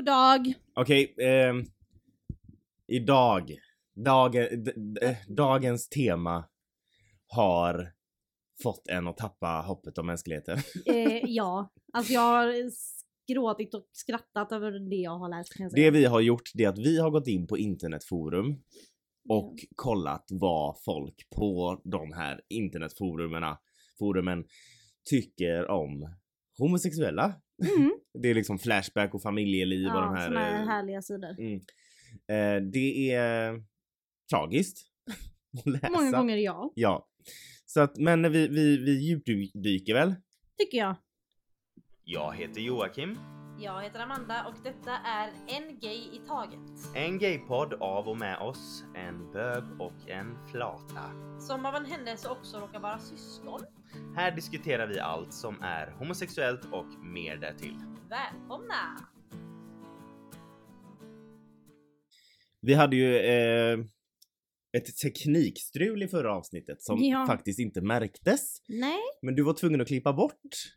God dag. Okej, ehm, idag, dag, d- dagens tema har fått en att tappa hoppet om mänskligheten. Eh, ja, alltså jag har gråtit och skrattat över det jag har läst kan jag säga. Det vi har gjort det är att vi har gått in på internetforum och kollat vad folk på de här internetforumen forumen tycker om homosexuella. Mm. Det är liksom Flashback och familjeliv och Ja, de här... såna här eh, härliga sidor. Mm. Eh, det är tragiskt att läsa. Många gånger ja, Ja. Så att, men vi, vi, vi djupdyker väl? tycker jag. Jag heter Joakim. Jag heter Amanda och detta är En Gay i Taget. En gaypodd av och med oss, en bög och en flata. Som av en händelse också råkar vara syskon. Här diskuterar vi allt som är homosexuellt och mer därtill. Välkomna! Vi hade ju eh, ett teknikstrul i förra avsnittet som Ja. faktiskt inte märktes. Nej, Men du var tvungen att klippa bort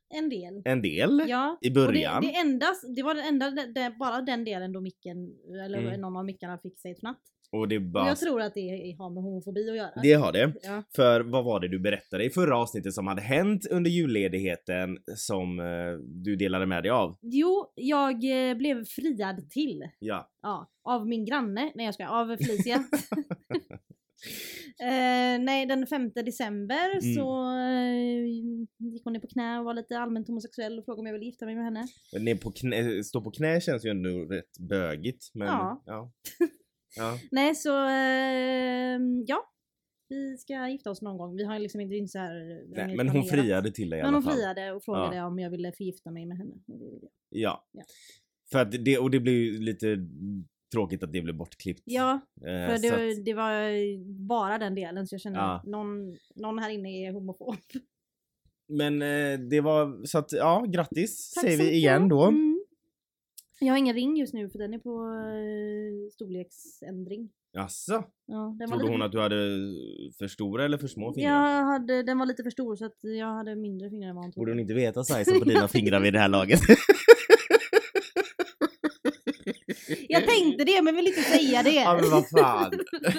en del. en del Ja, i och början. det, det, endast, det var den enda, det, det, bara den delen då micken, eller Mm. någon av mickarna fick sig ett fnatt. Och det bara... jag tror att det har med homofobi att göra. Det har det. Ja. För vad var det du berättade i förra avsnittet som hade hänt under julledigheten som eh, du delade med dig av? Jo, jag eh, blev friad till. Ja. Ja, av min granne. Nej jag ska av Felicia. eh, nej den 5 december Mm. så eh, gick hon ner på knä och var lite allmänt homosexuell och frågade om jag ville gifta mig med henne. Ner på knä, stå på knä känns ju ändå rätt bögigt. Men Ja. ja. ja. Nej så eh, ja. Vi ska gifta oss någon gång. Vi har liksom inte, inte så här. Nej, men hon friade till dig i Men alla hon fall. friade och frågade om jag ville förgifta mig med henne. Och det ville jag. Ja. Ja. För att det, och det blir ju lite tråkigt att det blev bortklippt. Ja, Eh, för så det, att, det var bara den delen så jag kände Ja. att någon, någon här inne är homofob. men eh, det var så att ja, grattis Tack säger så vi mycket. igen då. Mm. Jag har ingen ring just nu för den är på eh, storleksändring. Jaså? Ja, den var Trodde lite... hon att du hade för stora eller för små fingrar? jag hade, den var lite för stor så att jag hade mindre fingrar än vad hon Borde trodde. hon inte veta sizen på dina fingrar vid det här laget? Jag tänkte det men vill inte säga det. ja men vad fan.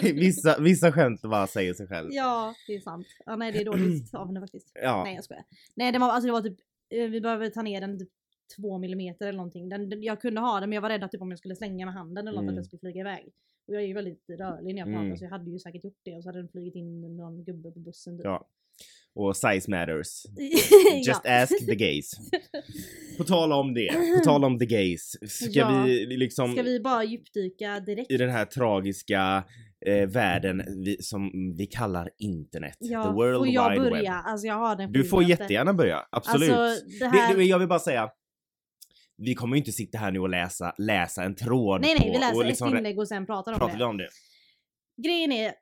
Vissa, vissa skämt bara säger sig själv. Ja, det är sant. Ja, nej det är dåligt av henne faktiskt. Ja. Nej jag skojar. Nej det var, alltså, det var typ, eh, vi behöver ta ner den typ två millimeter eller någonting. Den, den, jag kunde ha den men jag var rädd att typ, om jag skulle slänga med handen eller något Mm. att den skulle flyga iväg. Och jag är ju väldigt rörlig när jag pratar Mm. så jag hade ju säkert gjort det och så hade den flugit in någon gubbe på bussen. Typ. Ja. Och size matters. ja. Just ask the gays. På tal om det, på tal om the gays. Ska Ja. vi liksom Ska vi bara djupdyka direkt? i den här tragiska eh, världen vi, som vi kallar internet. Ja, the world får jag wide börja? web. Alltså jag har den Du får jättegärna börja, absolut. Alltså det här... det, det, jag vill bara säga vi kommer ju inte sitta här nu och läsa, läsa en tråd nej nej, på, vi läser och ett liksom inlägg och sen pratar om pratar det. vi om det. Grejen är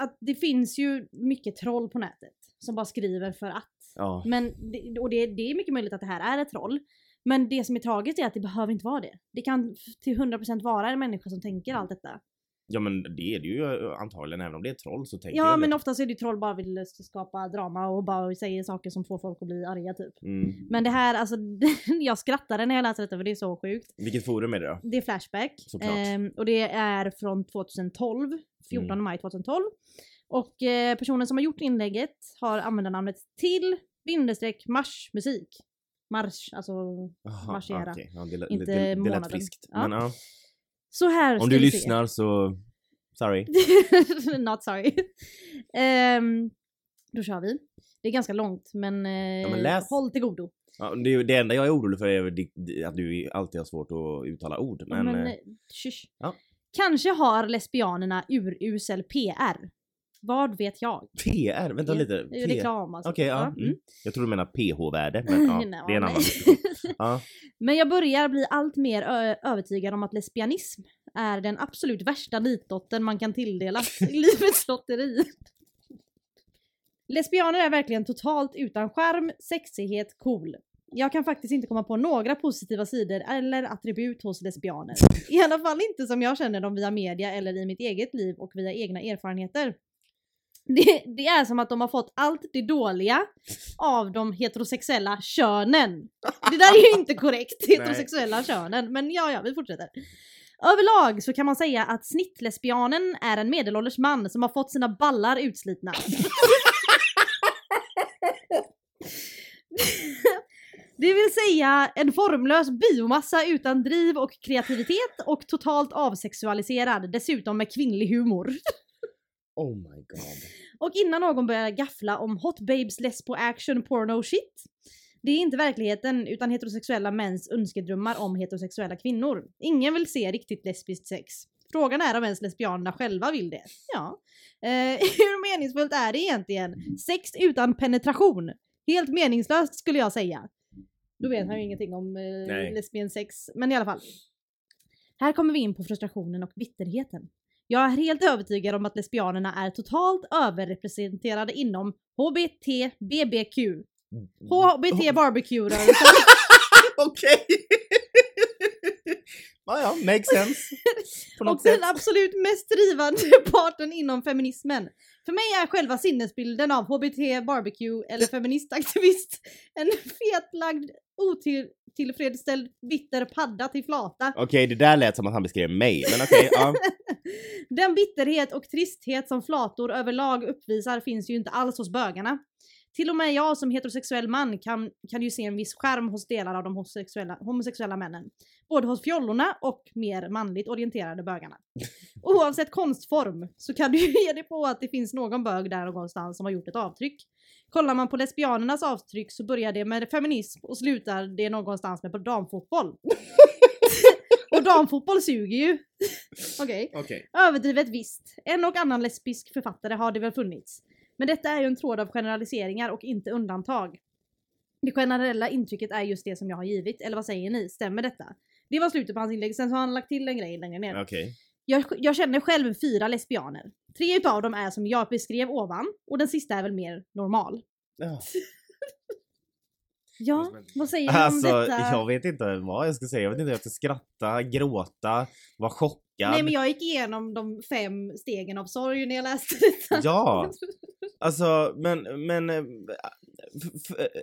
att det finns ju mycket troll på nätet som bara skriver för att. Ja. Men det, och det, det är mycket möjligt att det här är ett troll. Men det som är tragiskt är att det behöver inte vara det. Det kan till 100% vara en människa som tänker allt detta. Ja men det är det ju antagligen, även om det är troll så tänker Ja jag men det. oftast är det ju troll bara vill skapa drama och bara säger saker som får folk att bli arga typ. Mm. Men det här, alltså jag skrattade när jag läste detta för det är så sjukt. Vilket forum är det då? Det är Flashback. Ehm, och det är från 2012, 14 Mm. maj 2012. Och eh, personen som har gjort inlägget har användarnamnet till bindestreck marschmusik. Marsch, alltså Aha, Marschera. okej. Ja, det, Inte det, det, det lät friskt. Ja. Men, ja. Så här Om ska du vi se. lyssnar så, sorry. Not sorry. Ehm, då kör vi. Det är ganska långt men, eh, men läs. håll till godo. Ja, det, det enda jag är orolig för är att du alltid har svårt att uttala ord. Men, Men, eh, eh, shush. ja. Kanske har lesbianerna urusel PR. Vad vet jag? PR, vänta lite. Det är P- reklam alltså. Okej, ja. Ja, Mm. Jag tror du menar PH-värde, men ja, Nej, det är en annan. Ja. Men jag börjar bli allt mer övertygad om att lesbianism är den absolut värsta nitdottern man kan tilldelas i livets lotteri. Lesbianer är verkligen totalt utan charm, sexighet, cool. Jag kan faktiskt inte komma på några positiva sidor eller attribut hos lesbianer. I alla fall inte som jag känner dem via media eller i mitt eget liv och via egna erfarenheter. Det, det är som att de har fått allt det dåliga av de heterosexuella könen. Det där är ju inte korrekt, heterosexuella könen. Men ja, ja, vi fortsätter. Överlag så kan man säga att snittlesbianen är en medelålders man som har fått sina ballar utslitna. Det vill säga en formlös biomassa utan driv och kreativitet och totalt avsexualiserad, dessutom med kvinnlig humor. Oh my god. Och innan någon börjar gaffla om hot babes lesbo action porno shit. Det är inte verkligheten utan heterosexuella mäns önskedrömmar om heterosexuella kvinnor. Ingen vill se riktigt lesbiskt sex. Frågan är om ens lesbianerna själva vill det. Ja. Eh, hur meningsfullt är det egentligen? Sex utan penetration? Helt meningslöst skulle jag säga. Då vet han ju ingenting om eh, Nej. lesbian sex, men i alla fall. Här kommer vi in på frustrationen och bitterheten. Jag är helt övertygad om att lesbianerna är totalt överrepresenterade inom HBT, BBQ, HBT barbecue-rörelsen Okej! Ja, ja, makes sense. På och sätt. den absolut mest drivande parten inom feminismen. För mig är själva sinnesbilden av HBT barbecue eller feministaktivist en fetlagd, otillfredsställd, bitter padda till flata. Okej, det där lät som att han beskrev mig, men okej, ja. Den bitterhet och tristhet som flator överlag uppvisar finns ju inte alls hos bögarna. Till och med jag som heterosexuell man kan, kan ju se en viss skärm hos delar av de homosexuella, homosexuella männen. Både hos fjollorna och mer manligt orienterade bögarna. Oavsett konstform så kan du ju ge dig på att det finns någon bög där någonstans som har gjort ett avtryck. Kollar man på lesbianernas avtryck så börjar det med feminism och slutar det någonstans med damfotboll. och damfotboll suger ju. Okej. Okej. Överdrivet visst. En och annan lesbisk författare har det väl funnits. Men detta är ju en tråd av generaliseringar och inte undantag. Det generella intrycket är just det som jag har givit, eller vad säger ni? Stämmer detta? Det var slutet på hans inlägg, sen så har han lagt till en grej längre ner. Okej. Jag, jag känner själv fyra lesbianer. Tre utav dem är som jag beskrev ovan, och den sista är väl mer normal. Ja. Ja, vad säger ni om Alltså, detta? jag vet inte vad jag ska säga. Jag vet inte om jag ska skratta, gråta, vara chockad. Nej men jag gick igenom de fem stegen av sorg när jag läste detta. Ja. Alltså, men, men... eh, f- f-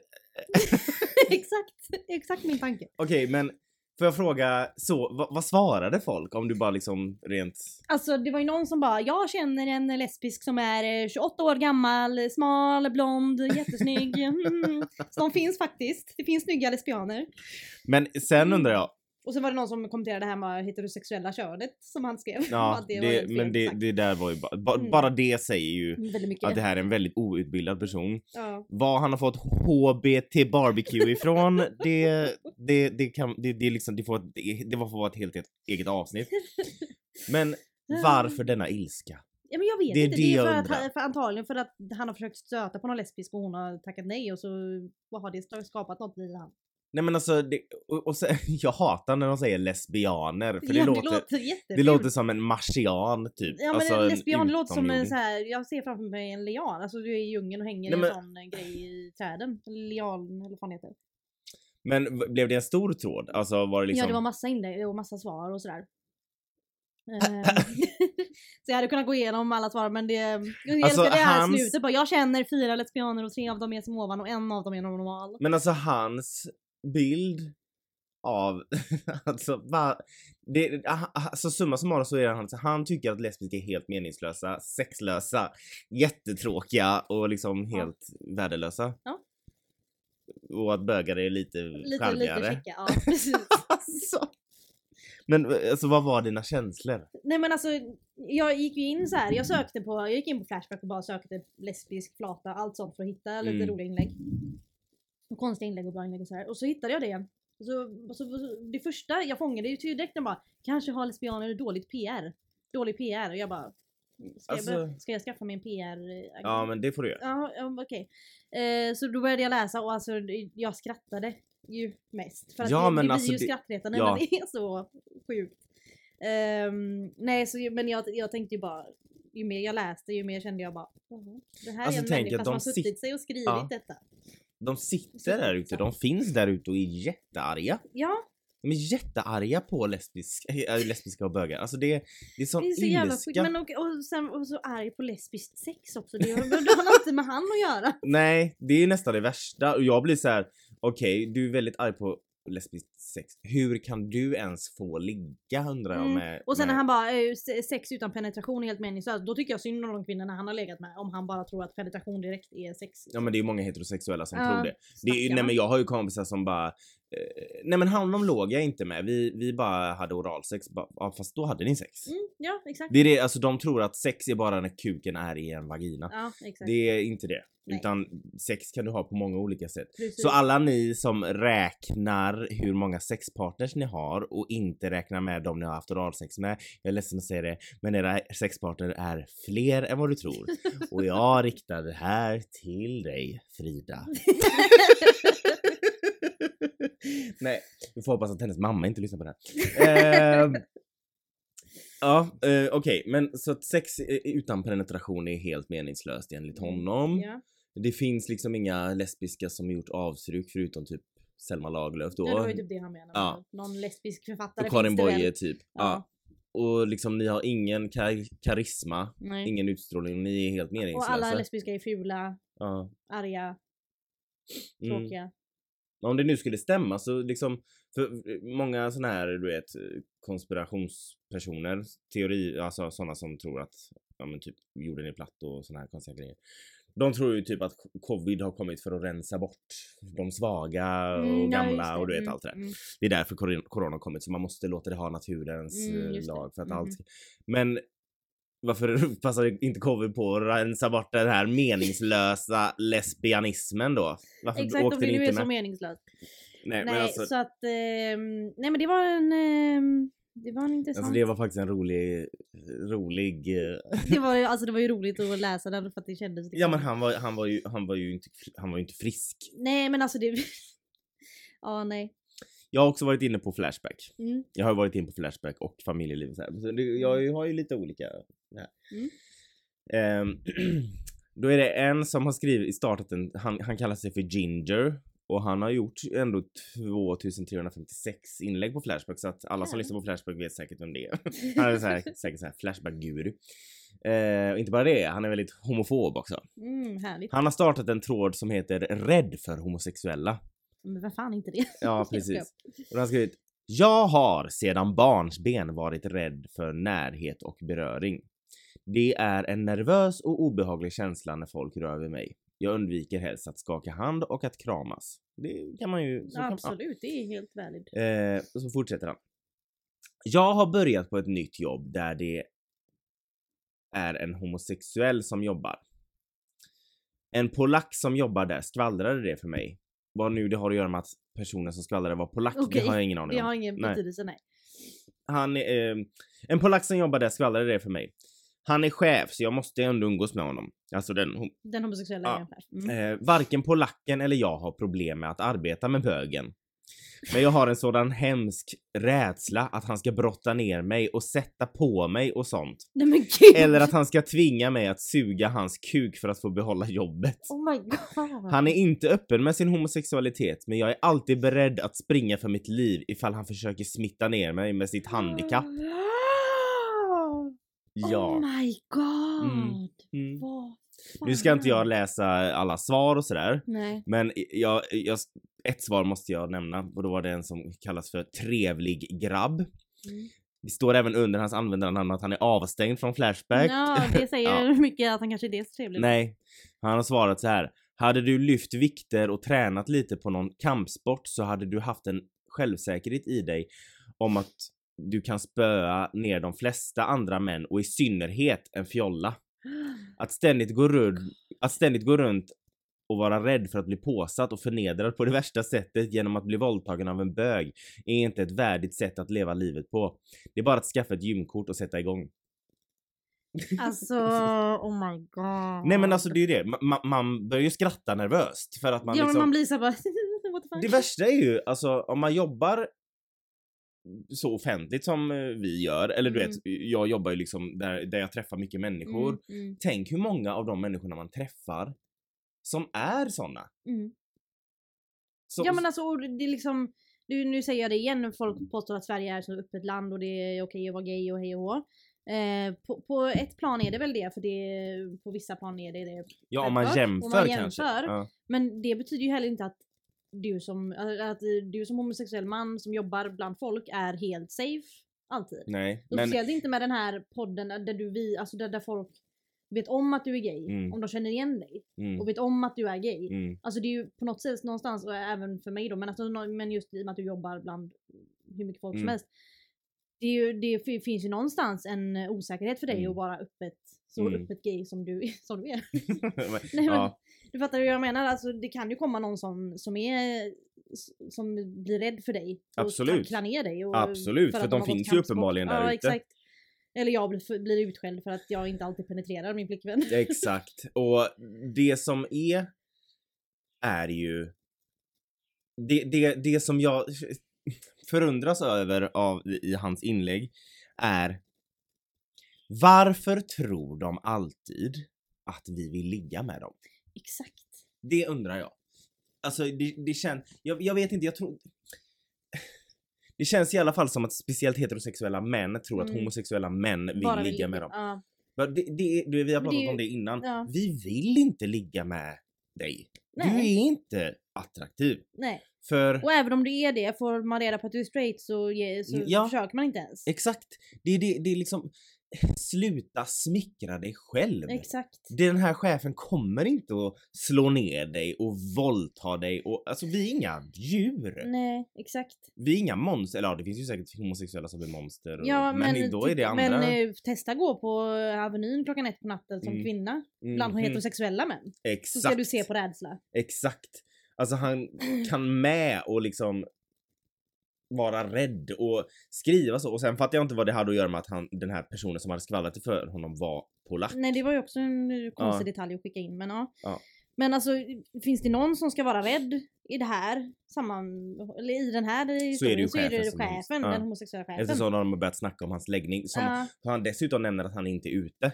exakt, exakt min tanke. Okej, men får jag fråga, så, vad, vad svarade folk om du bara liksom rent... Alltså det var ju någon som bara, jag känner en lesbisk som är eh, 28 år gammal, smal, blond, jättesnygg. Mm. Så de finns faktiskt. Det finns snygga lesbianer. Men sen undrar jag, Och sen var det någon som kommenterade det här med heterosexuella könet som han skrev. ja, det, fel men det, det där var ju bara, ba, Mm. bara det säger ju mycket. att det här är en väldigt outbildad person. ja. Var han har fått HBT barbecue ifrån, det, det, det kan, det, det liksom, det får, det, det får vara ett helt, helt eget avsnitt. Men varför denna ilska? Ja men jag vet Det är inte, det det är för att, han- för antagligen för att han har försökt stöta på någon lesbisk och hon har tackat nej och så vad har det skapat något i han. Nej men alltså, det, och, och sen, jag hatar när de säger lesbianer för det, ja, låter, det låter det låter som en marsian typ. Ja men alltså, en en lesbian låter som en så här, jag ser framför mig en lian, alltså du är i djungeln och hänger Nej, i men- en sån eh, grej i träden. Lian eller vad fan heter. Men blev det en stor tråd? Alltså var det liksom... Ja det var massa inlägg och massa svar och sådär. Ehm, så jag hade kunnat gå igenom alla svar men det, jag Alltså, älskar det här hans- slutet bara, jag känner fyra lesbianer och tre av dem är som ovan och en av dem är normal. Men alltså hans bild av, alltså va, det, ah, alltså summa summarum så är han, han tycker att lesbiska är helt meningslösa, sexlösa, jättetråkiga och liksom Ja. helt värdelösa. Ja. Och att bögar är lite, Lite, lite charmigare. checka, ja precis. alltså. Men alltså vad var dina känslor? Nej men alltså, jag gick ju in så här. jag sökte på, jag gick in på Flashback och bara sökte lesbisk flata, allt sånt för att hitta lite Mm. roliga inlägg. Och konstiga inlägg och bra inlägg och så här. Och så hittade jag det. Och så, och så, det första jag fångade ju direkt när bara, kanske har lesbianer dåligt PR. Dålig PR. Och jag bara, ska, Alltså- jag, ska jag skaffa mig en PR? -agent? Ja men det får du göra. Ja, ja okej. Eh, så då började jag läsa och alltså jag skrattade ju mest. För att Ja, det, men det alltså blir ju det- skrattretande ja. men det är så sjukt. Ehm, nej, så, men jag, jag tänkte ju bara, ju mer jag läste ju mer kände jag bara, "Jaha, det här Alltså, är en människa som har suttit sig och skrivit Ja. detta. De sitter där ute, de finns där ute och är jättearga. Ja, De är jättearga på lesbiska, äh, lesbiska och bögar. Alltså det, det är sån Det är så jävla ilska. sjukt. Men och, och, sen, och så arg på lesbiskt sex också. Det, har- det har inte med han att göra. Nej, det är nästan det värsta. Och jag blir så här: okej, du är väldigt arg på lesbiskt sex. Hur kan du ens få ligga undrar jag Mm. med... Och sen när med... han bara eh, se- sex utan penetration är helt meningslöst. Då tycker jag synd om de kvinnorna han har legat med. Om han bara tror att penetration direkt är sex. Ja men det är ju många heterosexuella som Ja, tror det. det är, nej men jag har ju kompisar som bara eh, Nej men honom låg jag inte med, vi, vi bara hade oralsex, ja, fast då hade ni sex. Mm, ja exakt. Det är det, alltså de tror att sex är bara när kuken är i en vagina. Ja exakt. Det är inte det. Nej. Utan sex kan du ha på många olika sätt. Precis. Så alla ni som räknar hur många sexpartners ni har och inte räknar med dem ni har haft oralsex med. Jag är ledsen att säga det, men era sexpartner är fler än vad du tror. Och jag riktar det här till dig, Frida. Nej, vi får hoppas att hennes mamma inte lyssnar på det här. Ehm, ja, eh, okej, men så att sex eh, utan penetration är helt meningslöst enligt honom. Mm, Ja. Det finns liksom inga lesbiska som gjort avtryck förutom typ Selma Lagerlöf då. ja det var ju typ det han menade. Ja. Någon lesbisk författare och Karin? Boye typ. Ja. Och liksom ni har ingen kar- karisma, Nej. ingen utstrålning, ni är helt Och meningslösa. alla lesbiska är fula, ja. arga, mm. tråkiga. Men Om det nu skulle stämma så liksom, för många såna här du vet konspirationspersoner, teori, alltså sådana som tror att ja men typ jorden är platt och såna här konstiga grejer. De tror ju typ att covid har kommit för att rensa bort de svaga och Mm, ja, gamla det. och du vet Mm, allt det där. mm. Det är därför corona har kommit så man måste låta det ha naturens Mm, eh, lag för att allt Men varför passar inte covid på att rensa bort den här meningslösa lesbianismen då? Varför Exakt, åkte nu är inte så med? meningslöst. Nej, Nej, men alltså, så att... ehm, nej men det var en... ehm, det var en intressant... alltså det var faktiskt en rolig, rolig... eh, det, var ju, alltså det var ju roligt att läsa den för att det kändes liksom... Ja men han var, han var ju, han var ju inte, han var ju inte frisk. Nej men alltså det... ja nej. Jag har också varit inne på Flashback. Mm. Jag har varit inne på Flashback och familjeliv och så här. Så det, jag har ju lite olika. Mm. Ehm, då är det en som har skrivit, startat en, han, han kallar sig för Ginger och han har gjort ändå 2356 inlägg på Flashback så att alla som Ja. lyssnar på Flashback vet säkert vem det är. Han är så här, säkert såhär Flashback-guru. Eh, och inte bara det, han är väldigt homofob också. Mm. Han har startat en tråd som heter Rädd för homosexuella. Men vad fan inte det? Ja, precis. Och han har skrivit Jag har sedan barnsben varit rädd för närhet och beröring. Det är en nervös och obehaglig känsla när folk rör vid mig. Jag undviker helst att skaka hand och att kramas. Det kan man ju... Så kan, Absolut, det är helt valid. Eh, och så fortsätter han. Jag har börjat på ett nytt jobb där det är en homosexuell som jobbar. En polack som jobbar där skvallrade det för mig. Vad nu det har att göra med att personen som skvallrade var polack, Okej, det har jag ingen aning Det om. har ingen Nej. betydelse, nej. Han är, eh, en polack som jobbar där skvallrade det för mig. Han är chef så jag måste ändå umgås med honom. Alltså den, hon, Den homosexuella Ja. Mm. Eh, varken polacken eller jag har problem med att arbeta med bögen. Men jag har en sådan hemsk rädsla att han ska brotta ner mig och sätta på mig och sånt. Nej! Eller att han ska tvinga mig att suga hans kuk för att få behålla jobbet. Oh. Han är inte öppen med sin homosexualitet men jag är alltid beredd att springa för mitt liv ifall han försöker smitta ner mig med sitt handikapp. Oh Ja. my god! Mm. Vad Nu ska inte jag läsa alla svar och sådär. Nej. Men jag, jag, ett svar måste jag nämna och då var det en som kallas för trevlig grabb. Mm. Det står även under hans användarnamn att han är avstängd från Flashback. Ja, det säger Ja. mycket att han kanske inte är så trevlig. Nej, han har svarat så här. Hade du lyft vikter och tränat lite på någon kampsport så hade du haft en självsäkerhet i dig om att du kan spöa ner de flesta andra män och i synnerhet en fjolla. Att ständigt gå runt, att ständigt gå runt och vara rädd för att bli påsatt och förnedrad på det värsta sättet genom att bli våldtagen av en bög är inte ett värdigt sätt att leva livet på. Det är bara att skaffa ett gymkort och sätta igång. Alltså, oh my god. Nej men alltså det är ju det, Ma- ma- man börjar ju skratta nervöst för att man ja, men liksom... man blir så bara? Det värsta är ju alltså om man jobbar så offentligt som eh, vi gör, eller du Mm. vet, jag jobbar ju liksom där, där jag träffar mycket människor. Mm, mm, Tänk hur många av de människorna man träffar som är såna. mm. Som, Ja men alltså det är liksom nu, nu säger jag det igen, folk påstår att Sverige är så öppet land och det är okej att vara gay och hej och hå. Eh, på, på ett plan är det väl det, för det, på vissa plan är det det. Ja om man jämför, om man kanske. jämför. Ja. Men det betyder ju heller inte att du som, att du som homosexuell man som jobbar bland folk är helt safe alltid. Nej, men Speciellt inte med den här podden där du vi, alltså där, där folk vet om att du är gay, Mm. om de känner igen dig mm, och vet om att du är gay. mm, Alltså det är ju på något sätt någonstans, och även för mig då, men, alltså, men just i och med att du jobbar bland hur mycket folk som Mm. helst. Det, är ju, det fi- finns ju någonstans en osäkerhet för dig Mm. att vara öppet, så Mm. öppet gay som du, som du är. Nej, men, ja, Du fattar hur jag menar? Alltså, det kan ju komma någon som, som är som blir rädd för dig. Och Absolut. kan klä ner dig. Och, Absolut, för att de gått finns ju uppenbarligen där ja, ute. Exakt. Eller jag blir, blir utskälld för att jag inte alltid penetrerar min flickvän. exakt. Och det som är, är ju det, det, det som jag förundras över av, i hans inlägg är varför tror de alltid att vi vill ligga med dem? Exakt. Det undrar jag. Alltså det, det känns, jag, jag vet inte, jag tror Det känns i alla fall som att speciellt heterosexuella män tror att Mm. homosexuella män vill Bara ligga med dem. Ja. Det, det, det, vi har pratat ju- om det innan. ja. Vi vill inte ligga med dig. Du Nej. är inte attraktiv. Nej. För Och även om du är det, får man reda på att du är straight så, så Ja. försöker man inte ens. exakt, det, det, det är liksom sluta smickra dig själv. Exakt. Den här chefen kommer inte att slå ner dig och våldta dig och alltså vi är inga djur. Nej, exakt. Vi är inga monster, eller ja det finns ju säkert homosexuella som är monster. och- Ja, men, men då är det titta- andra. men eh, testa gå på Avenyn klockan ett på natten som Mm. kvinna bland Mhm. heterosexuella män. Så Exakt. ska du se på rädsla. Exakt. Alltså han kan med och liksom vara rädd och skriva så och sen fattar jag inte vad det hade att göra med att han, den här personen som hade skvallrat det för honom var polack. Nej det var ju också en konstig Ja. detalj att skicka in men ja. Ja. Men alltså finns det någon som ska vara rädd i det här samman, eller i den här historien så är det ju chefen som- chefen, ja. den homosexuella chefen. Eftersom de har börjat snacka om hans läggning som ja, han dessutom nämner att han inte är ute.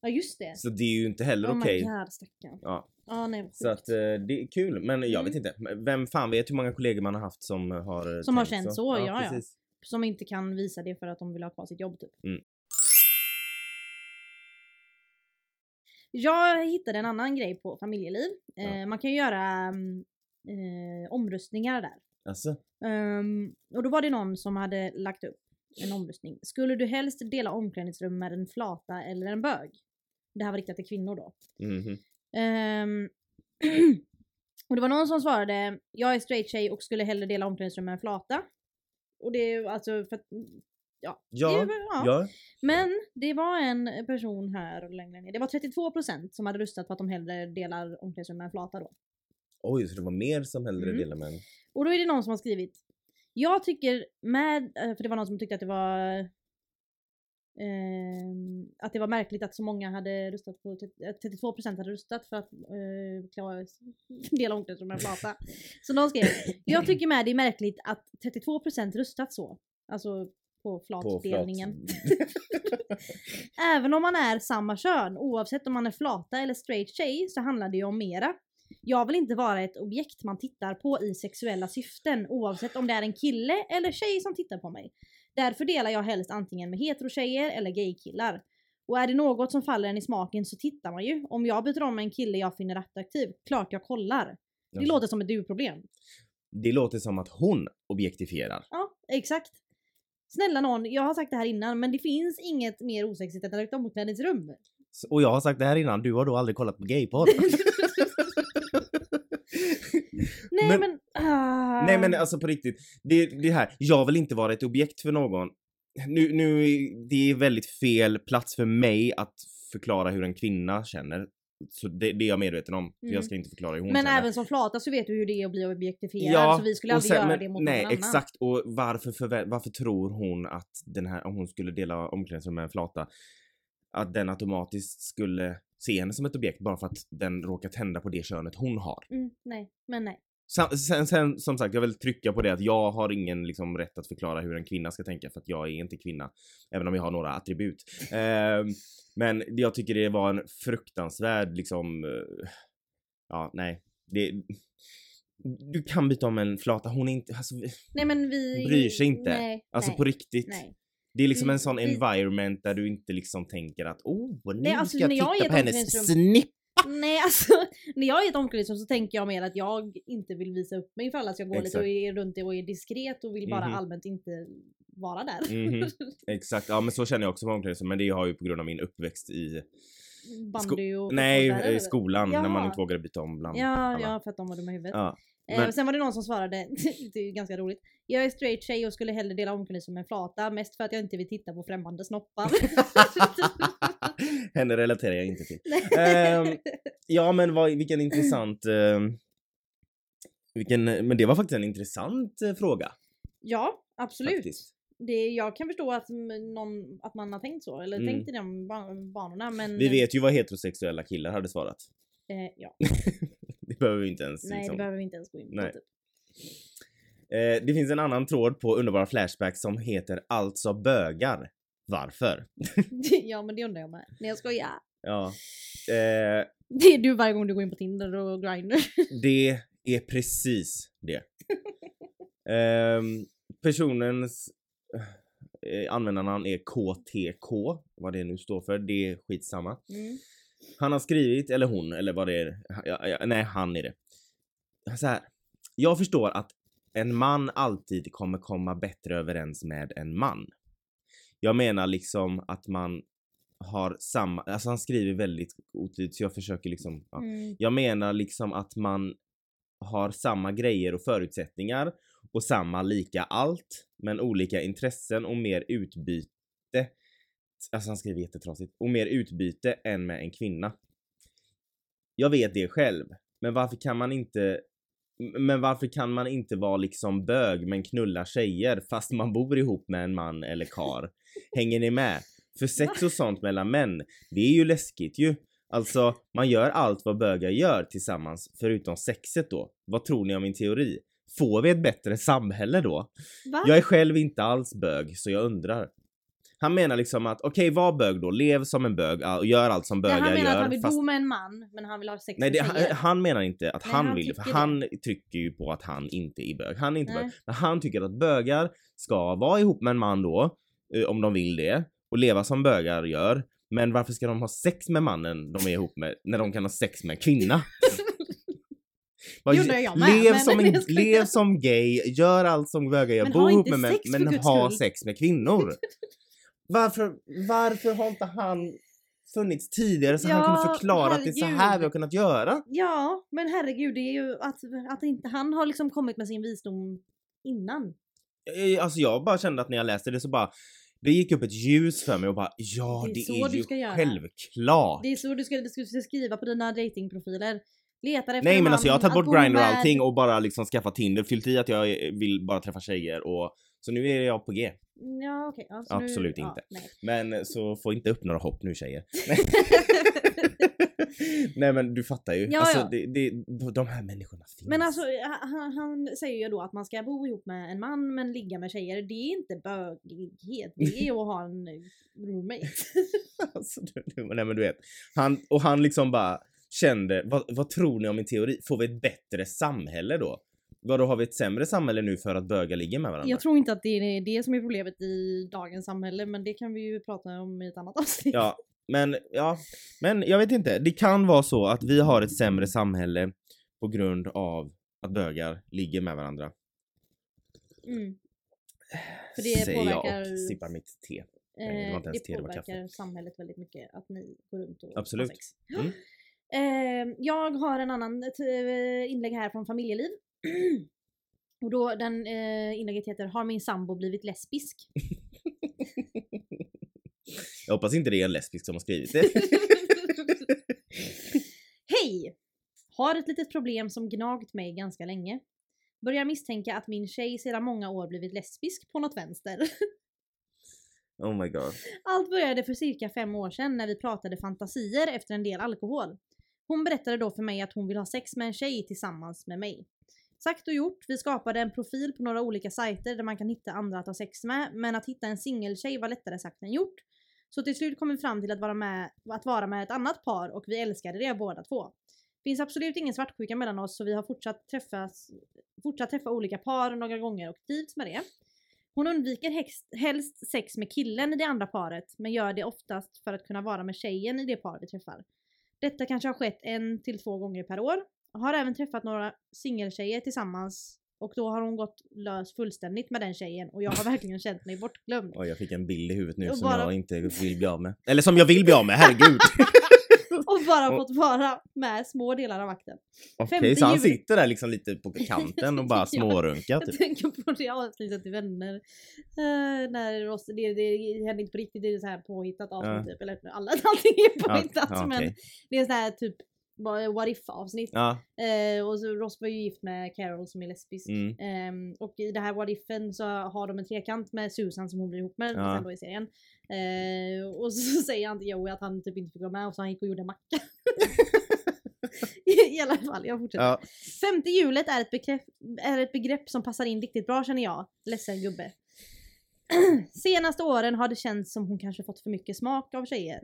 ja just det. Så det är ju inte heller oh okej. stackarn. Ja, Ja nej så att eh, det är kul men jag Mm. vet inte. Vem fan vet hur många kollegor man har haft som har eh, Som har känt så, ja, ja. precis. Som inte kan visa det för att de vill ha kvar sitt jobb typ. Mm. Jag hittade en annan grej på familjeliv. Ja. Eh, man kan ju göra mm, eh, omröstningar där. Alltså, Ehm, och då var det någon som hade lagt upp en omröstning. Skulle du helst dela omklädningsrum med en flata eller en bög? Det här var riktat till kvinnor då. mhm. Ehm, och det var någon som svarade, jag är straight tjej och skulle hellre dela omklädningsrum med en flata. Och det är alltså för att, ja. Ja, ja. ja. Men det var en person här längre ner, det var 32% som hade röstat på att de hellre delar omklädningsrum med en flata då. Oj, så det var mer som hellre Mm. delar med en. Och då är det någon som har skrivit Jag tycker med, eh, för det var någon som tyckte att det var ehm, att det var märkligt att så många hade röstat på, att 32% hade röstat för att uh, klara dela omklädningsrum med en flata. Så någon skrev Jag tycker med det är märkligt att 32% röstat så. Alltså på På flat. flatdelningen. Även om man är samma kön, oavsett om man är flata eller straight tjej, så handlar det ju om mera. Jag vill inte vara ett objekt man tittar på i sexuella syften, oavsett om det är en kille eller tjej som tittar på mig. Därför delar jag helst antingen med heterotjejer eller gaykillar. Och är det något som faller en i smaken så tittar man ju. Om jag byter om med en kille jag finner attraktiv, klart jag kollar. Det Ja. låter som ett du-problem. Det låter som att hon objektifierar. Ja, exakt. Snälla någon, jag har sagt det här innan, men det finns inget mer osexigt än ett omklädningsrum. Och jag har sagt det här innan, du har då aldrig kollat på gayporr. Nej Men- men... ah. Nej men alltså på riktigt, det, det här, jag vill inte vara ett objekt för någon. Nu, nu, det är väldigt fel plats för mig att förklara hur en kvinna känner. Så det, det är jag medveten om. För Mm. jag ska inte förklara hur hon Men känner. även som flata så vet du hur det är att bli objektifierad så vi skulle aldrig sen- göra men- det mot Nej någon annan. exakt och varför, förvä- varför tror hon att den här, om hon skulle dela omklädningsrum med en flata, att den automatiskt skulle se henne som ett objekt bara för att den råkar tända på det könet hon har. Mm, nej, men nej. Sen, sen, sen som sagt, jag vill trycka på det att jag har ingen liksom, rätt att förklara hur en kvinna ska tänka för att jag är inte kvinna. Även om jag har några attribut. Ehm, men jag tycker det var en fruktansvärd liksom... eh, ja, nej. Det, du kan byta om en flata, hon är inte, alltså, Nej men vi... Bryr sig inte. Nej, alltså nej, på riktigt. Nej. Det är liksom en sån vi- environment där du inte liksom tänker att oh, nu Nej, alltså, ska jag jag titta ett på hennes snipp. Nej alltså, när jag är i ett omklädningsrum så tänker jag mer att jag inte vill visa upp mig för alla. Så jag går lite Exakt. och är runt och är diskret och vill bara Mhm. allmänt inte vara där. Mhm. Exakt, ja men så känner jag också på omklädningsrum men det har ju på grund av min uppväxt i Bandy och Nej, fotboll där, i skolan när man inte vågade byta om bland Ja, alla. ja, för att de var dumma i huvudet. Ja, Eh, men- sen var det någon som svarade, det är ju ganska roligt. Jag är straight tjej och skulle hellre dela omklädningsrum med en flata, mest för att jag inte vill titta på främmande snoppar. Henne relaterar jag inte till. Ehm, Ja men vad, vilken intressant... ehm, vilken, men det var faktiskt en intressant eh, fråga. ja, absolut. Faktiskt. Det, jag kan förstå att, någon, att man har tänkt så, eller Mm. tänkt i de ba- banorna men... Vi vet ju vad heterosexuella killar hade svarat. Eh, ja. Det behöver vi inte ens Nej, liksom. det behöver vi inte ens gå in på. Nej. Typ. Eh, det finns en annan tråd på underbara Flashback som heter Alltså bögar. Varför? ja, men det undrar jag med. Nej, jag skojar. Ja. Eh, Det är du varje gång du går in på Tinder och Grindr. det är precis det. Ehm, personens eh, användarnamn är KTK, vad det nu står för, det är skitsamma. Mm. Han har skrivit, eller hon, eller vad det är. Ja, ja, nej, han är det. Så här. Jag förstår att en man alltid kommer komma bättre överens med en man. Jag menar liksom att man har samma, alltså han skriver väldigt otydligt så jag försöker liksom, ja. Mm. Jag menar liksom att man har samma grejer och förutsättningar och samma lika allt men olika intressen och mer utbyte. Alltså han skriver jättetrasigt. Och mer utbyte än med en kvinna. Jag vet det själv. Men varför kan man inte men varför kan man inte vara liksom bög men knulla tjejer fast man bor ihop med en man eller kar? Hänger ni med? För sex och sånt mellan män, det är ju läskigt ju. Alltså, man gör allt vad bögar gör tillsammans förutom sexet då. Vad tror ni om min teori? Får vi ett bättre samhälle då? Va? Jag är själv inte alls bög, så jag undrar. Han menar liksom att okej, var bög då, lev som en bög och gör allt som bögar han menar gör. att han vill fast- bo med en man, men han vill ha sex Nej, det, han, han menar inte att Nej, han, han vill det, för tycker han trycker ju på att han inte är bög. Han är inte Nej. bög. Men han tycker att bögar ska vara ihop med en man då, eh, om de vill det, och leva som bögar gör. Men varför ska de ha sex med mannen de är ihop med när de kan ha sex med en kvinna? Det undrar jag med, lev, men- som en, lev som gay, gör allt som bögar gör, bo ihop med män, men ha sex med kvinnor. Varför, varför har inte han funnits tidigare så han Ja, kunde förklara att det är så här herregud. vi har kunnat göra? Ja, men herregud, det är ju att, att inte han har liksom kommit med sin visdom innan. Alltså jag bara kände att när jag läste det så bara det gick upp ett ljus för mig och bara ja Det är det är, ju självklart. Det är så du ska, du ska skriva på dina datingprofiler. Letar efter Nej en men alltså jag har tagit bort bo Grindr och allting och bara liksom skaffat Tinder, fyllt i att jag vill bara träffa tjejer och så nu är jag på G. Ja okej. ja, nu- Absolut ja, inte. nej. Men eh, så få inte upp några hopp nu tjejer. Nej men du fattar ju. Ja, alltså ja. Det, det, de här människorna finns. Men alltså han, han säger ju då att man ska bo ihop med en man men ligga med tjejer. Det är inte bögighet. Det är att ha en roommate. Alltså, du, du, nej men du vet. Han, och han liksom bara kände, vad, vad tror ni om min teori? Får vi ett bättre samhälle då? Vadå, har vi ett sämre samhälle nu för att bögar ligger med varandra? Jag tror inte att det är det som är problemet i dagens samhälle men det kan vi ju prata om i ett annat avsnitt. Ja, men ja, men jag vet inte. Det kan vara så att vi har ett sämre samhälle på grund av att bögar ligger med varandra. Mm. För det Säger jag påverkar- och sippar mitt te. Nej, det var inte Eh, ens det te, det var påverkar samhället väldigt mycket att ni går runt och Absolut. har sex. Mm. Eh, jag har en annan t- inlägg här från familjeliv. och då den eh, inlägget heter Har min sambo blivit lesbisk? Jag hoppas inte det är en lesbisk som har skrivit det. Hej! Har ett litet problem som gnagt mig ganska länge. Börjar misstänka att min tjej sedan många år blivit lesbisk på något vänster. Oh my god. Allt började för cirka fem år sedan när vi pratade fantasier efter en del alkohol. Hon berättade då för mig att hon vill ha sex med en tjej tillsammans med mig. Sagt och gjort, vi skapade en profil på några olika sajter där man kan hitta andra att ha sex med, men att hitta en singeltjej var lättare sagt än gjort. Så till slut kom vi fram till att vara, med, att vara med ett annat par och vi älskade det båda två. Finns absolut ingen svartsjuka mellan oss så vi har fortsatt, träffas, fortsatt träffa olika par några gånger och trivts med det. Hon undviker helst sex med killen i det andra paret men gör det oftast för att kunna vara med tjejen i det par vi träffar. Detta kanske har skett en till två gånger per år. Har även träffat några singeltjejer tillsammans och då har hon gått lös fullständigt med den tjejen och jag har verkligen känt mig bortglömd. Oj, jag fick en bild i huvudet nu Och som bara- jag inte vill bli av med. Eller som jag vill bli av med, herregud! och bara fått vara med små delar av akten. Okej, Femte så han juli. sitter där liksom lite på kanten och bara smårunkar Jag typ. tänker på det avsnittet i Vänner. Uh, när Ross, det, det händer inte på riktigt, det är så här påhittat avsnitt Ja. typ. Eller alla, allting är påhittat ja, men okej. det är så här typ what if avsnitt. Ja, Eh, och så Ross var ju gift med Carol som är lesbisk. mm. Ehm, och i det här What Ifen så har de en trekant med Susan som hon blir ihop med Ja. sen då i serien. Eh, och så säger han till Joey att han typ inte fick vara med och så han gick och gjorde en macka. I, I alla fall, jag fortsätter. ja. Femte hjulet är ett, begrepp, är ett begrepp som passar in riktigt bra känner jag. Ledsen gubbe. Senaste åren har det känts som hon kanske fått för mycket smak av tjejer.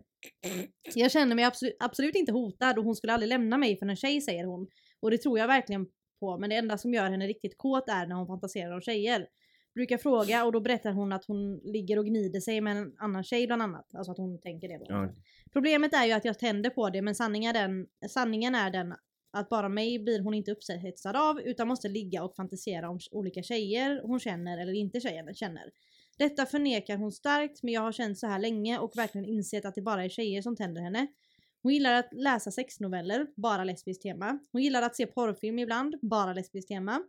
Jag känner mig absolut, absolut inte hotad och hon skulle aldrig lämna mig för en tjej säger hon. Och det tror jag verkligen på men det enda som gör henne riktigt kåt är när hon fantiserar om tjejer. Brukar fråga och då berättar hon att hon ligger och gnider sig med en annan tjej bland annat. Alltså att hon tänker det då. Ja. Problemet är ju att jag tänder på det men sanningen är, den, sanningen är den att bara mig blir hon inte upphetsad av utan måste ligga och fantisera om olika tjejer hon känner eller inte tjejer känner. Detta förnekar hon starkt men jag har känt så här länge och verkligen insett att det bara är tjejer som tänder henne. Hon gillar att läsa sexnoveller, bara lesbiskt tema. Hon gillar att se porrfilm ibland, bara lesbiskt tema.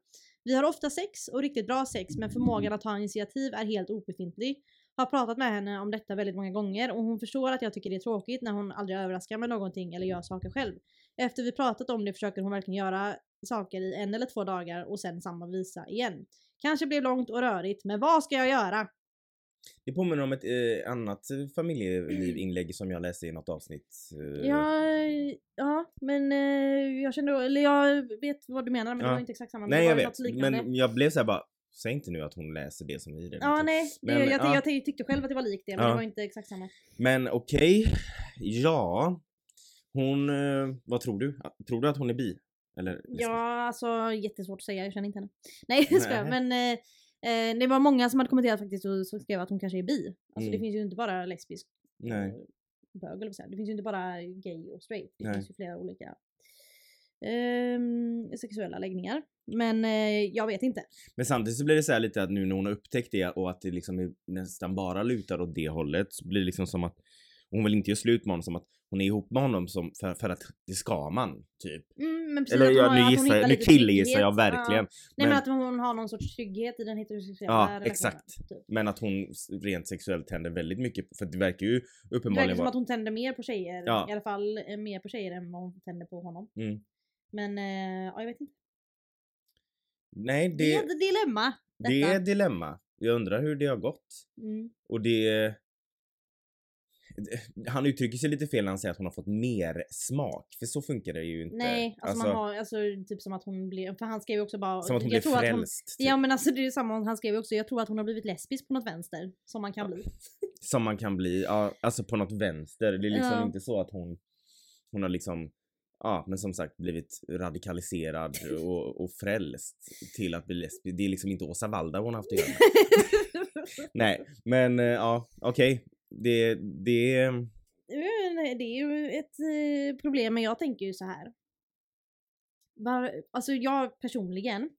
Vi har ofta sex och riktigt bra sex men förmågan att ta initiativ är helt obefintlig. Har pratat med henne om detta väldigt många gånger och hon förstår att jag tycker det är tråkigt när hon aldrig överraskar med någonting eller gör saker själv. Efter vi pratat om det försöker hon verkligen göra saker i en eller två dagar och sen samma visa igen. Kanske blev långt och rörigt, men vad ska jag göra? Det påminner om ett eh, annat familjelivinlägg som jag läste i något avsnitt. eh, Ja, ja men eh, jag kände, eller jag vet vad du menar men det Ja. var inte exakt samma. men Nej det jag vet, men jag blev såhär bara, säg inte nu att hon läser det som vi redan Ja tog. nej, det, Men, jag, ja. jag, jag tyckte själv att det var likt det men Ja. det var inte exakt samma. Men okej, ja. Hon, eh, vad tror du? Tror du att hon är bi? Eller lesbisk? Ja, alltså jättesvårt att säga, jag känner inte henne. Nej jag Nej. men eh, eh, det var många som hade kommenterat faktiskt och som skrev att hon kanske är bi. Alltså det Mm. finns ju inte bara lesbisk Nej. eh, bög eller så här. Det finns ju inte bara gay och straight. Det Nej. finns ju flera olika ehm, sexuella läggningar. Men eh, jag vet inte. Men samtidigt så blir det så här lite att nu när hon har upptäckt det och att det liksom är nästan bara lutar åt det hållet så blir det liksom som att hon vill inte göra slut med honom som att hon är ihop med honom som för, för att det ska man typ. Mm, men precis Eller att ja, hon- nu gissar jag, nu killgissar jag verkligen. Ja. Nej men, Men- att hon har någon sorts trygghet i den heterosexuella Ja, relationen. exakt. Typ. Men att hon rent sexuellt tänder väldigt mycket för det verkar ju Det verkar uppenbarligen som vara... att hon tänder mer på tjejer. Ja. I alla fall eh, mer på tjejer än vad hon tänder på honom. Mm. Men eh, ja, jag vet inte. Nej, Det, det, är ett dilemma. det detta. är ett dilemma. Jag undrar hur det har gått. Mm. Och det... Han uttrycker sig lite fel när han säger att hon har fått mer smak. För så funkar det ju inte. Nej, alltså, man har, alltså typ som att hon blev, för han skrev ju också bara... Som att hon jag blev att hon, frälst. typ. Ja men alltså det är ju samma, han skrev ju också, jag tror att hon har blivit lesbisk på något vänster. Som man kan bli. Som man kan bli, ja, alltså på något vänster. Det är liksom Ja. inte så att hon, hon har liksom, ja men som sagt blivit radikaliserad och, och frälst till att bli lesbisk. Det är liksom inte Åsa Waldau hon har haft att göra med. Nej, men eh, ja, okej. Det, det, Men det är ju ett eh, problem men jag tänker ju så här. Var, alltså jag personligen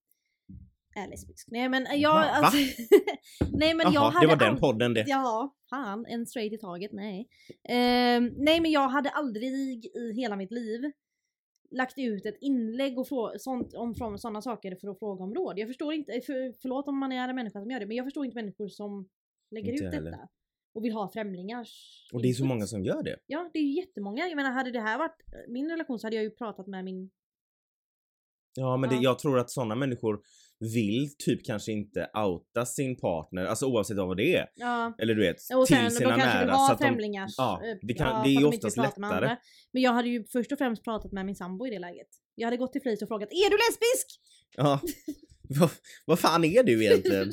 är lesbisk. Nej men jag... Jaha, va? alltså, nej men jag jaha, hade det var den podden det. Ja, fan. En straight i taget, nej. Ehm, nej men jag hade aldrig i hela mitt liv lagt ut ett inlägg och frå- sånt, om från sådana saker för att fråga om råd. Jag förstår inte, för, förlåt om man är en människa som gör det, men jag förstår inte människor som lägger Inte ut heller. detta. Och vill ha främlingars Och det är så många som gör det. Ja, det är ju jättemånga. Jag menar, hade det här varit min relation så hade jag ju pratat med min... Ja men Det, Ja. jag tror att sådana människor vill typ kanske inte outa sin partner, alltså oavsett vad det är. Ja, Eller du vet, och sen till de sina kanske vill nära. så ha att de, ja, eh, det kan- ja, det är ju de oftast vill lättare. Men jag hade ju först och främst pratat med min sambo i det läget. Jag hade gått till Fris och frågat Är du lesbisk? ja. vad, vad fan är du egentligen?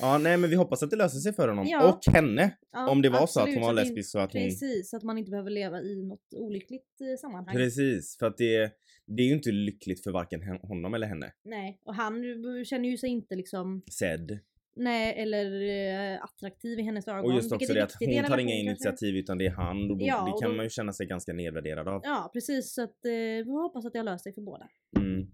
Ja, nej men vi hoppas att det löser sig för honom. Ja. Och henne. Ja, om det var så att absolut, hon var lesbisk så att hon... Precis, så att man inte behöver leva i något olyckligt eh, sammanhang. Precis, för att det, det är ju inte lyckligt för varken honom eller henne. Nej, och han känner ju sig inte liksom, Sedd. nej eller eh, attraktiv i hennes ögon. Och just också det att hon tar inga relation kanske. initiativ utan det är han. Och då, Ja, det kan då- man ju känna sig ganska nedvärderad av. Ja precis, så att eh, vi hoppas att det har löst sig för båda. Mm.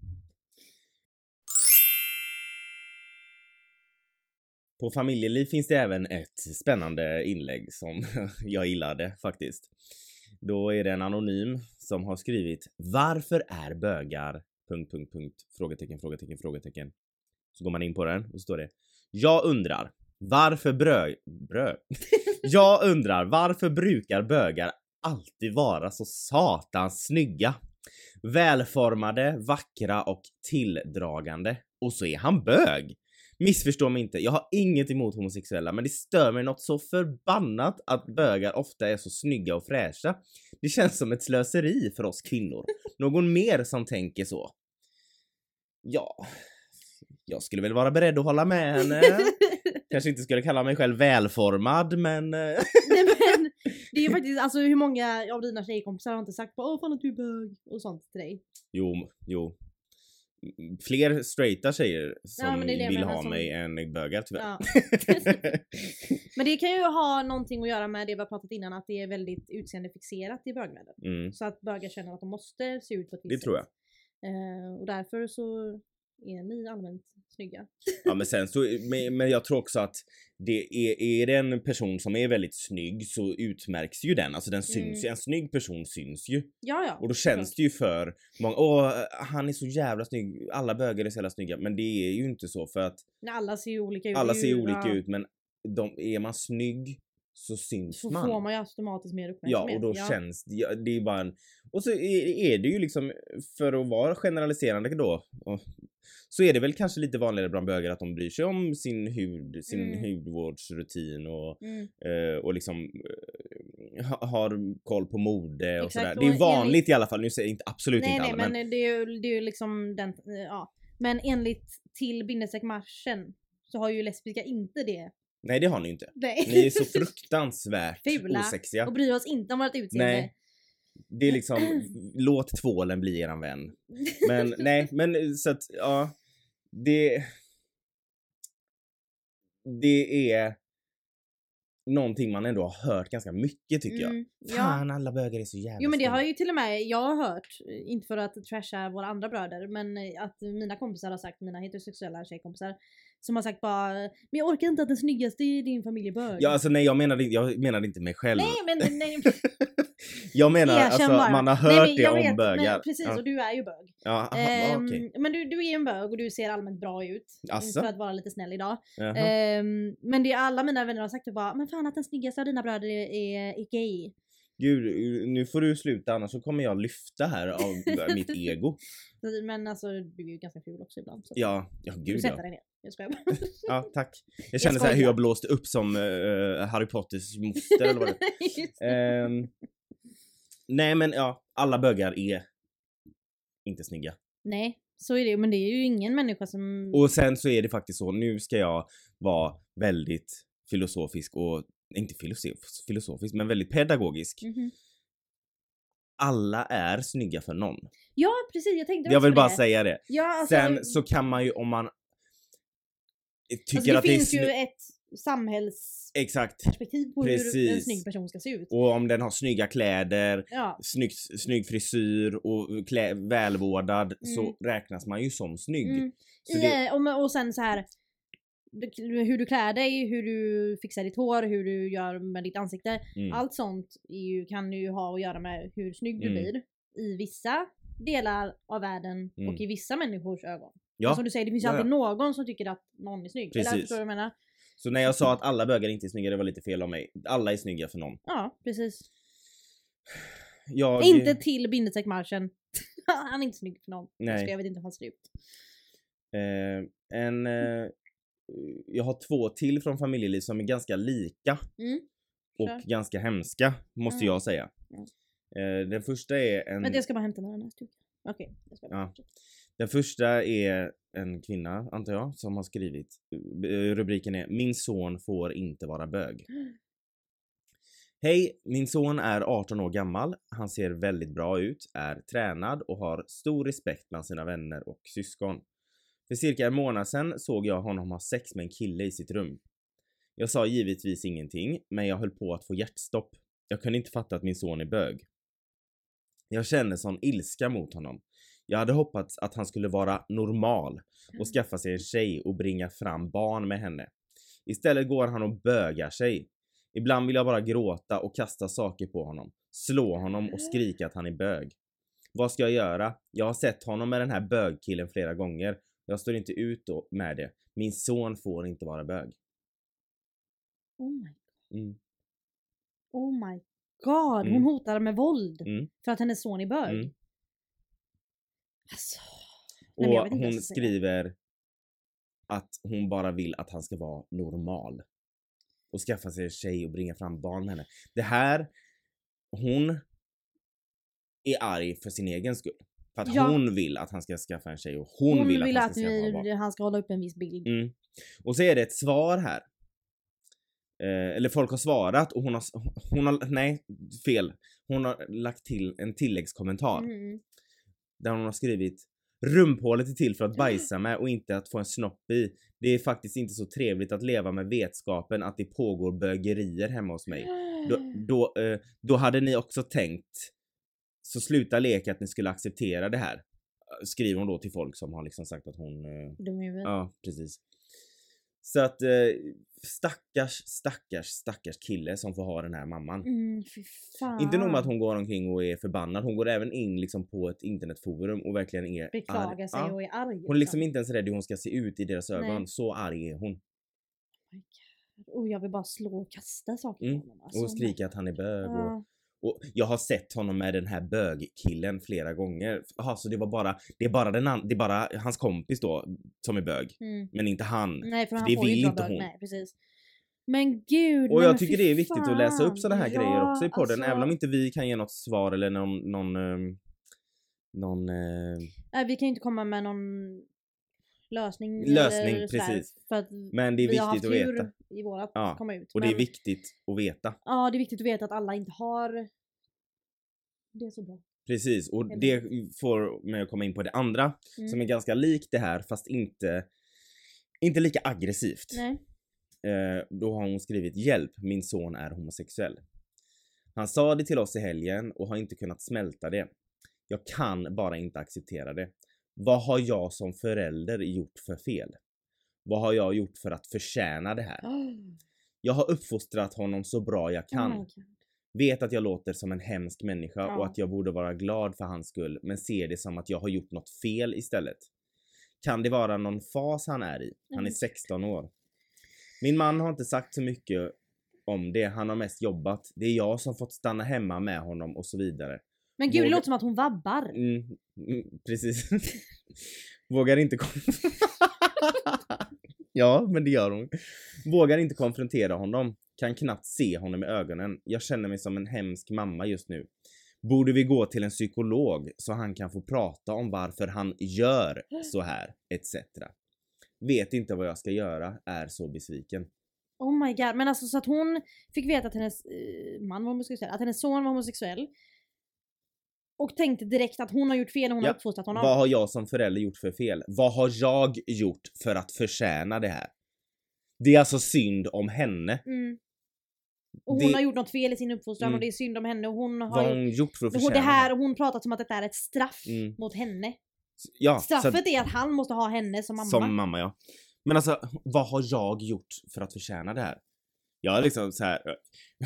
På familjeliv finns det även ett spännande inlägg som jag gillade faktiskt. Då är det en anonym som har skrivit Varför är bögar... Punkt, punkt, punkt, frågetecken, frågetecken, frågetecken. Så går man in på den och så står det Jag undrar varför brö... brö? Jag undrar varför brukar bögar alltid vara så satans snygga? Välformade, vackra och tilldragande. Och så är han bög! Missförstå mig inte, jag har inget emot homosexuella men det stör mig något så förbannat att bögar ofta är så snygga och fräscha. Det känns som ett slöseri för oss kvinnor. Någon mer som tänker så? Ja, jag skulle väl vara beredd att hålla med henne. Kanske inte skulle kalla mig själv välformad men... eh, Nej, men, det är ju faktiskt, alltså hur många av dina tjejkompisar har inte sagt bara åh fan att du är bög och sånt till dig? Jo, jo. Fler straighta tjejer som det det jag vill ha som- mig än bögar tyvärr. Ja. Men det kan ju ha någonting att göra med det vi har pratat innan, att det är väldigt utseendefixerat i bögvärlden. mm, Så att bögar känner att de måste se ut på ett det visst tror jag. sätt. Eh, och därför så är ni allmänt snygga. Ja men sen så, men, men jag tror också att det är, är det en person som är väldigt snygg så utmärks ju den, alltså den syns Mm. ju, en snygg person syns ju. Ja ja. Och då känns det ju för många, åh han är så jävla snygg, alla bögar är så jävla snygga, men det är ju inte så för att Nej, alla ser ju olika ut. alla ser ju- olika ja, ut men de, är man snygg så syns Så man. får man ju automatiskt mer Ja uppmärksamhet. och då känns det, ja, det är bara en, och så är, är det ju liksom för att vara generaliserande då så är det väl kanske lite vanligare bland bögar att de bryr sig om sin hud, sin Mm. hudvårdsrutin och, Mm. eh, och liksom eh, ha, har koll på mode och Exakt, sådär. Det är vanligt enligt- i alla fall, nu säger jag inte absolut Nej inte nej alla men, men, det är ju, det är ju liksom den, eh, ja. Men enligt till bindestreck marschen så har ju lesbiska inte det. nej det har ni inte. Nej. Ni är så fruktansvärt Fula. osexiga. och bryr oss inte om vårt utseende. Nej. Det är liksom, låt tvålen bli eran vän. Men nej, men så att ja. Det... Det är någonting man ändå har hört ganska mycket tycker jag. Mm, ja. Fan alla bögar är så jävla Jo men det har ju till och med jag har hört, eh, inte för att trasha våra andra bröder, men eh, att mina kompisar har sagt, mina heterosexuella tjejkompisar, som har sagt bara Men jag orkar inte att den snyggaste i din familj är bög. Ja alltså nej jag menade, jag menade inte mig själv. nej men nej. jag menar Erkänn alltså bara. man har nej, hört men det om vet, bögar. Men, precis Ja, och du är ju bög. ja, aha, Ehm, okej. Men du, du är en bög och du ser allmänt bra ut. Asså? För att vara lite snäll idag. Ehm, men det alla mina vänner har sagt är bara Men fan att den snyggaste av dina bröder är, är, är gay. Gud, nu får du sluta annars så kommer jag lyfta här av mitt ego. Men alltså du är ju ganska ful också ibland. Så Ja, ja du gud sätter ja. dig ner. Jag skojar bara. Ja, tack. Jag känner så här hur jag blåste upp som eh, Harry Potters moster eller vad det det. Ehm, Nej men ja, alla bögar är inte snygga. Nej, så är det. Men det är ju ingen människa som... Och sen så är det faktiskt så, nu ska jag vara väldigt filosofisk och, inte filosofisk, filosofisk men väldigt pedagogisk. Mhm. Alla är snygga för någon. Ja precis, jag tänkte Jag vill bara det. säga det. Ja, alltså, Sen så kan man ju om man tycker alltså, det att det är finns ju ett samhällsperspektiv på hur en Precis. snygg person ska se ut. Och om den har snygga kläder, Ja, snygg, snygg frisyr och klä, välvårdad så Mm. räknas man ju som snygg. mm. Så I, det, eh, och, och sen så här hur du klär dig, hur du fixar ditt hår, hur du gör med ditt ansikte. mm, Allt sånt ju, kan ju ha att göra med hur snygg du Mm. blir i vissa delar av världen Mm. och i vissa människors ögon. Ja. Och som du säger, det finns Ja, alltid någon som tycker att någon är snygg. Eller Precis. förstår du vad jag menar? Så när jag sa att alla bögar inte är snygga, det var lite fel av mig. Alla är snygga för någon. Ja, precis. Jag, Inte till bindestreck marschen. han är inte snygg för någon. Nej. Jag, vet inte hur han ser ut. eh, en, eh, jag har två till från familjeliv som är ganska lika Mm. och Kör. ganska hemska, måste Mm. jag säga. Mm. Eh, den första är en... Vänta jag ska bara hämta den här stugan. Okej, jag ska bara Ja. Den första är en kvinna, antar jag, som har skrivit. Eh, rubriken är Min son får inte vara bög. Hej, min son är 18 år gammal. Han ser väldigt bra ut, är tränad och har stor respekt bland sina vänner och syskon. För cirka en månad sedan såg jag honom ha sex med en kille i sitt rum. Jag sa givetvis ingenting, men jag höll på att få hjärtstopp. Jag kunde inte fatta att min son är bög. Jag kände sån ilska mot honom. Jag hade hoppats att han skulle vara normal och skaffa sig en tjej och bringa fram barn med henne. Istället går han och bögar sig. Ibland vill jag bara gråta och kasta saker på honom, slå honom och skrika att han är bög. Vad ska jag göra? Jag har sett honom med den här bögkillen flera gånger. Jag står inte ut då med det. Min son får inte vara bög. Oh my, Mm. oh my god, hon Mm. hotar med våld Mm. för att hennes son är bög. Alltså, Och Nej, hon skriver att hon bara vill att han ska vara normal. Och skaffa sig en tjej och bringa fram barn med henne. Det här, hon är arg för sin egen skull. För att Ja. hon vill att han ska skaffa en tjej och hon, hon vill, vill att att han ska skaffa barn. vi, han ska hålla upp en viss bild. Mm. Och så är det ett svar här. Eh, eller folk har svarat och hon har, hon har, nej fel. Hon har lagt till en tilläggskommentar. Mm. Där hon har skrivit Rumphålet är till för att bajsa med och inte att få en snopp i. Det är faktiskt inte så trevligt att leva med vetskapen att det pågår bögerier hemma hos mig. Då, då, eh, då hade ni också tänkt så sluta leka att ni skulle acceptera det här. Skriver hon då till folk som har liksom sagt att hon eh, Dum i huvudet. Ja, precis. Så att eh, stackars, stackars, stackars kille som får ha den här mamman. Mm. Inte nog med att hon går omkring och är förbannad, hon går även in liksom på ett internetforum och verkligen är beklagar arg. sig och är arg. Hon är liksom inte ens rädd hur hon ska se ut i deras ögon, Nej. så arg är hon. Och jag vill bara slå och kasta saker Mm, på honom. Alltså, Och skriker att han är bög och, Ja. Och jag har sett honom med den här bögkillen flera gånger. Jaha, så det var bara, det är bara den an- det är bara hans kompis då som är bög, Mm. men inte han. Nej för han det får vill inte bög. hon. Nej precis. Men gud. Och nej, jag tycker det är viktigt att läsa upp sådana här fan. grejer också i podden, alltså, även om inte vi kan ge något svar eller någon, någon, ehm, någon eh, Nej, vi kan ju inte komma med någon lösning. Lösning, eller sådär, precis. För att men det är vi har haft viktigt att tur veta. i vårat Ja, komma ut. Och det är Men- viktigt att veta. Ja, det är viktigt att veta att alla inte har det är så bra. Precis, och Eller- det får mig att komma in på det andra Mm. som är ganska likt det här fast inte, inte lika aggressivt. Nej. Eh, då har hon skrivit hjälp, min son är homosexuell. Han sa det till oss i helgen och har inte kunnat smälta det. Jag kan bara inte acceptera det. Vad har jag som förälder gjort för fel? Vad har jag gjort för att förtjäna det här? Jag har uppfostrat honom så bra jag kan. Oh God. Vet att jag låter som en hemsk människa och att jag borde vara glad för hans skull, men ser det som att jag har gjort något fel istället. Kan det vara någon fas han är i? Han är Mm. 16 år. Min man har inte sagt så mycket om det, han har mest jobbat. Det är jag som fått stanna hemma med honom och så vidare. Men gud, det Vågar- låter som att hon vabbar. Mm, mm, precis. Vågar inte kom- Ja, men det gör hon. Vågar inte konfrontera honom. Kan knappt se honom i ögonen. Jag känner mig som en hemsk mamma just nu. Borde vi gå till en psykolog så han kan få prata om varför han gör så här, etc. Vet inte vad jag ska göra, är så besviken. Oh my god, men alltså så att hon fick veta att hennes eh, man var homosexuell, att hennes son var homosexuell. Och tänkte direkt att hon har gjort fel när hon Ja, har uppfostrat honom. Vad har jag som förälder gjort för fel? Vad har jag gjort för att förtjäna det här? Det är alltså synd om henne. Mm. Och hon Det- har gjort något fel i sin uppfostran Mm. och det är synd om henne och hon har Vad har hon gjort för att och förtjäna det här, hon pratat som att detta är ett straff Mm. mot henne. Ja, Straffet att, är att han måste ha henne som mamma. som mamma ja. Men alltså, vad har jag gjort för att förtjäna det här? Jag är liksom så här. eh,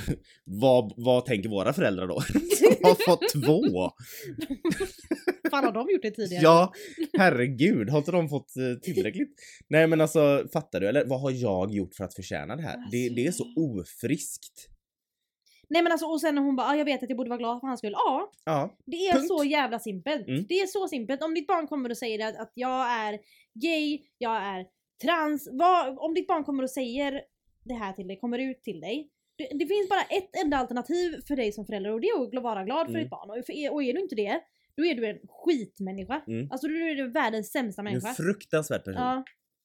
vad, vad tänker våra föräldrar då? Som har fått två? Fan har de gjort det tidigare? Ja, herregud, har inte de fått eh, tillräckligt? Nej men alltså, fattar du? Eller vad har jag gjort för att förtjäna det här? Det, det är så ofriskt. Nej men alltså och sen när hon bara ah, jag vet att jag borde vara glad för hans skull. Ja, Ja, det är Punkt. så jävla simpelt. Mm. Det är så simpelt. Om ditt barn kommer och säger att, att jag är gay, jag är trans. Vad, om ditt barn kommer och säger det här till dig, kommer ut till dig. Det, det finns bara ett enda alternativ för dig som förälder och det är att vara glad för Mm. ditt barn. Och, för, och är du inte det, då är du en skitmänniska. Mm. Alltså du är världens sämsta Du människa. en fruktansvärd person. Ja.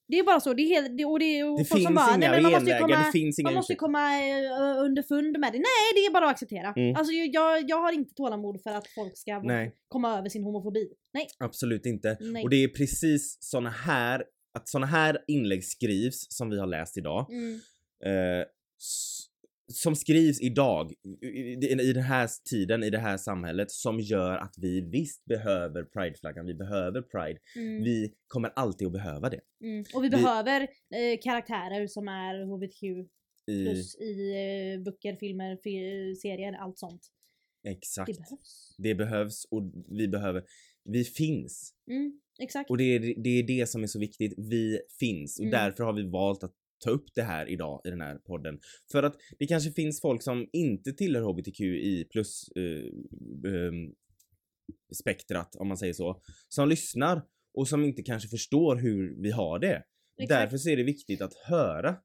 Det är bara så, det är helt, det, och det, och Det folk finns som bara, inga nej, man måste komma, det finns inga man måste ursäkter. komma uh, underfund med det. Nej, det är bara att acceptera. Mm. Alltså jag, jag har inte tålamod för att folk ska Nej. komma över sin homofobi. Nej. Absolut inte. Nej. Och det är precis såna här, att såna här inlägg skrivs som vi har läst idag. Mm. Eh, som skrivs idag, i, i, den här tiden, i det här samhället, som gör att vi visst behöver prideflaggan, vi behöver pride. Mm. Vi kommer alltid att behöva det. Mm. Och vi, Vi- behöver eh, karaktärer som är hbtq I, plus i eh, böcker, filmer, fi- serier, allt sånt. exakt. Det behövs. Det behövs och vi behöver, vi finns. Mm, exakt. Och det är, det är det som är så viktigt, vi finns. Och Mm. därför har vi valt att ta upp det här idag i den här podden. För att det kanske finns folk som inte tillhör hbtqi plus eh, ehm, spektrat, om man säger så, som lyssnar och som inte kanske förstår hur vi har det. Exakt. Därför så är det viktigt att höra.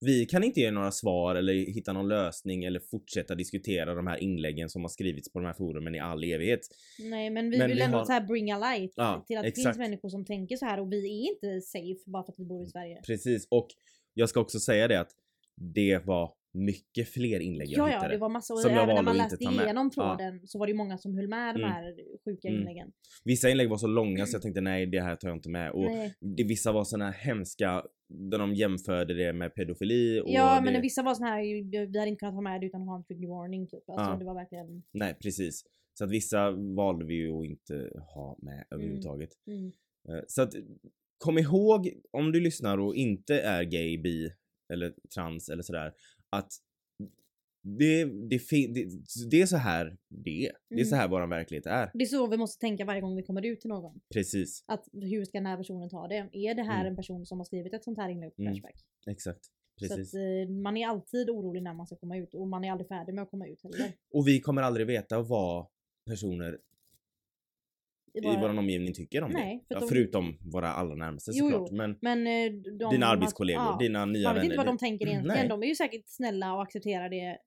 Vi kan inte ge några svar eller hitta någon lösning eller fortsätta diskutera de här inläggen som har skrivits på de här forumen i all evighet. Nej men vi Men vill vi ändå har- så här bring a light Ja, till att det exakt. finns människor som tänker så här och vi är inte safe bara för att vi bor i Sverige. Precis, och jag ska också säga det att det var mycket fler inlägg jag Ja ja, hittade. det var massa och som jag även när man läste igenom Ja. tråden så var det många som höll med de Mm. här sjuka Mm. inläggen. Vissa inlägg var så långa så jag tänkte nej det här tar jag inte med. Och det, vissa var såna hemska där de jämförde det med pedofili och Ja det, men vissa var såna här, vi hade inte kunnat ha med det utan att ha en trigger warning typ. Alltså Ja. det var verkligen... Nej precis. Så att vissa valde vi ju att inte ha med överhuvudtaget. Mm. Eh, Så att kom ihåg om du lyssnar och inte är gay, bi eller trans eller sådär att det, det, det, det är så här det är. Det är så Mm. här våran verklighet är. Det är så vi måste tänka varje gång vi kommer ut till någon. Precis. Att hur ska den här personen ta det? Är det här Mm. en person som har skrivit ett sånt här inlägg på Mm. Flashback? Exakt. Så Precis. att eh, man är alltid orolig när man ska komma ut och man är aldrig färdig med att komma ut heller. Och vi kommer aldrig veta vad personer I vår omgivning tycker om Nej, för det. att Ja, de- förutom våra allra närmaste Jo, såklart. Men Men eh, de, dina arbetskollegor, ja, dina nya Man vet vänner. inte vad de tänker egentligen. Nej. De är ju säkert snälla och accepterar det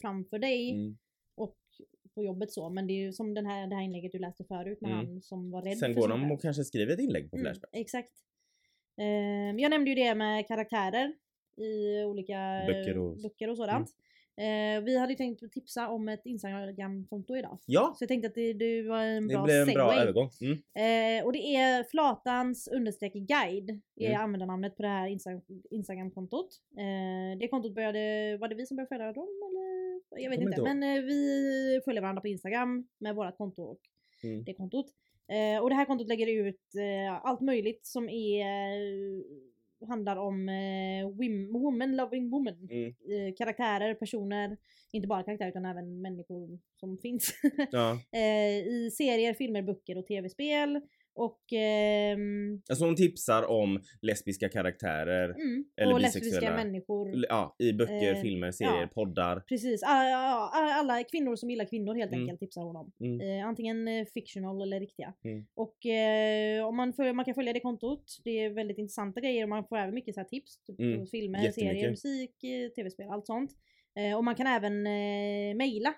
framför dig Mm. och på jobbet så. Men det är ju som den här, det här inlägget du läste förut med Mm. han som var rädd Sen för går de och kanske skriver ett inlägg på Mm, Flashback. exakt. Eh, jag nämnde ju det med karaktärer i olika Böcker och- böcker och sådant. Eh, vi hade ju tänkt tipsa om ett Instagram-konto idag. Ja, Så jag tänkte att det, det var en det bra blev en bra segway. övergång. Mm. Eh, och det är flatans understreck guide är Mm. användarnamnet på det här Insta- Instagram-kontot. Eh, det kontot började, var det vi som började följa dem eller? Jag vet Kommer inte. Men eh, vi följer varandra på Instagram med vårat konto och Mm. det kontot. Eh, och det här kontot lägger ut eh, allt möjligt som är handlar om eh, wim, woman loving woman. Mm. Eh, karaktärer, personer, inte bara karaktärer utan även människor som finns. Ja. eh, I serier, filmer, böcker och tv-spel. Och, ehm, Alltså hon tipsar om lesbiska karaktärer. mm, Eller och lesbiska människor. Ja, i böcker, Eh, filmer, serier, ja. poddar. Precis, alla, alla, alla kvinnor som gillar kvinnor helt Mm. enkelt tipsar hon om. Mm. Eh, antingen eh, fictional eller riktiga. Mm. Och eh, om man, följer, man kan följa det kontot, det är väldigt intressanta grejer och man får även mycket så här tips. Typ, Mm, Filmer, serier, musik, eh, tv-spel, allt sånt. Eh, och man kan även eh, mejla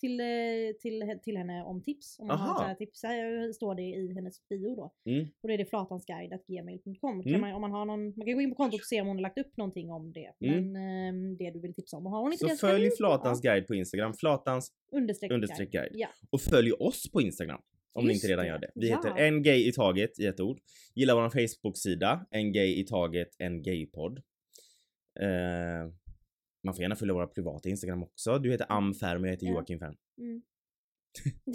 till, eh, till, till henne om tips. Om man har tips, här står det i hennes bio då. Mm. Och då är det flatansguide.gmail.com. Mm. Man, om man, har någon, man kan gå in på kontot och se om hon har lagt upp någonting om det. Mm. Men ehm, det du vill tipsa om. Och har hon inte Så det följ Flatans guide på Instagram. Flatans understreck, understreck guide. Ja. Och följ oss på Instagram. Om ni Just inte redan det. gör det. Vi Ja. heter En Gay i Taget i ett ord. Gilla vår Facebook-sida. En Gay i Taget, en gaypodd. Eh, man får gärna följa våra privata Instagram också. Du heter Amfärm och jag heter Ja. Joakim Färm. Mm. Du,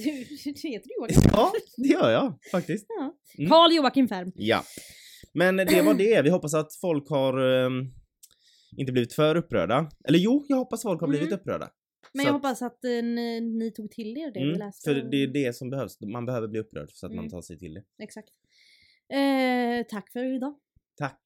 du heter Joakim? Ja, det gör jag faktiskt. Ja. Mm. Karl Joakim Färm. Ja. Men det var det. Vi hoppas att folk har ehm, inte blivit för upprörda. Eller jo, jag hoppas folk har blivit Mm. upprörda. Men Så jag att- hoppas att eh, ni, ni tog till er det vi Mm, läste. för det är det som behövs. Man behöver bli upprörd så att man Mm. tar sig till det. Exakt. Eh, tack för idag. Tack.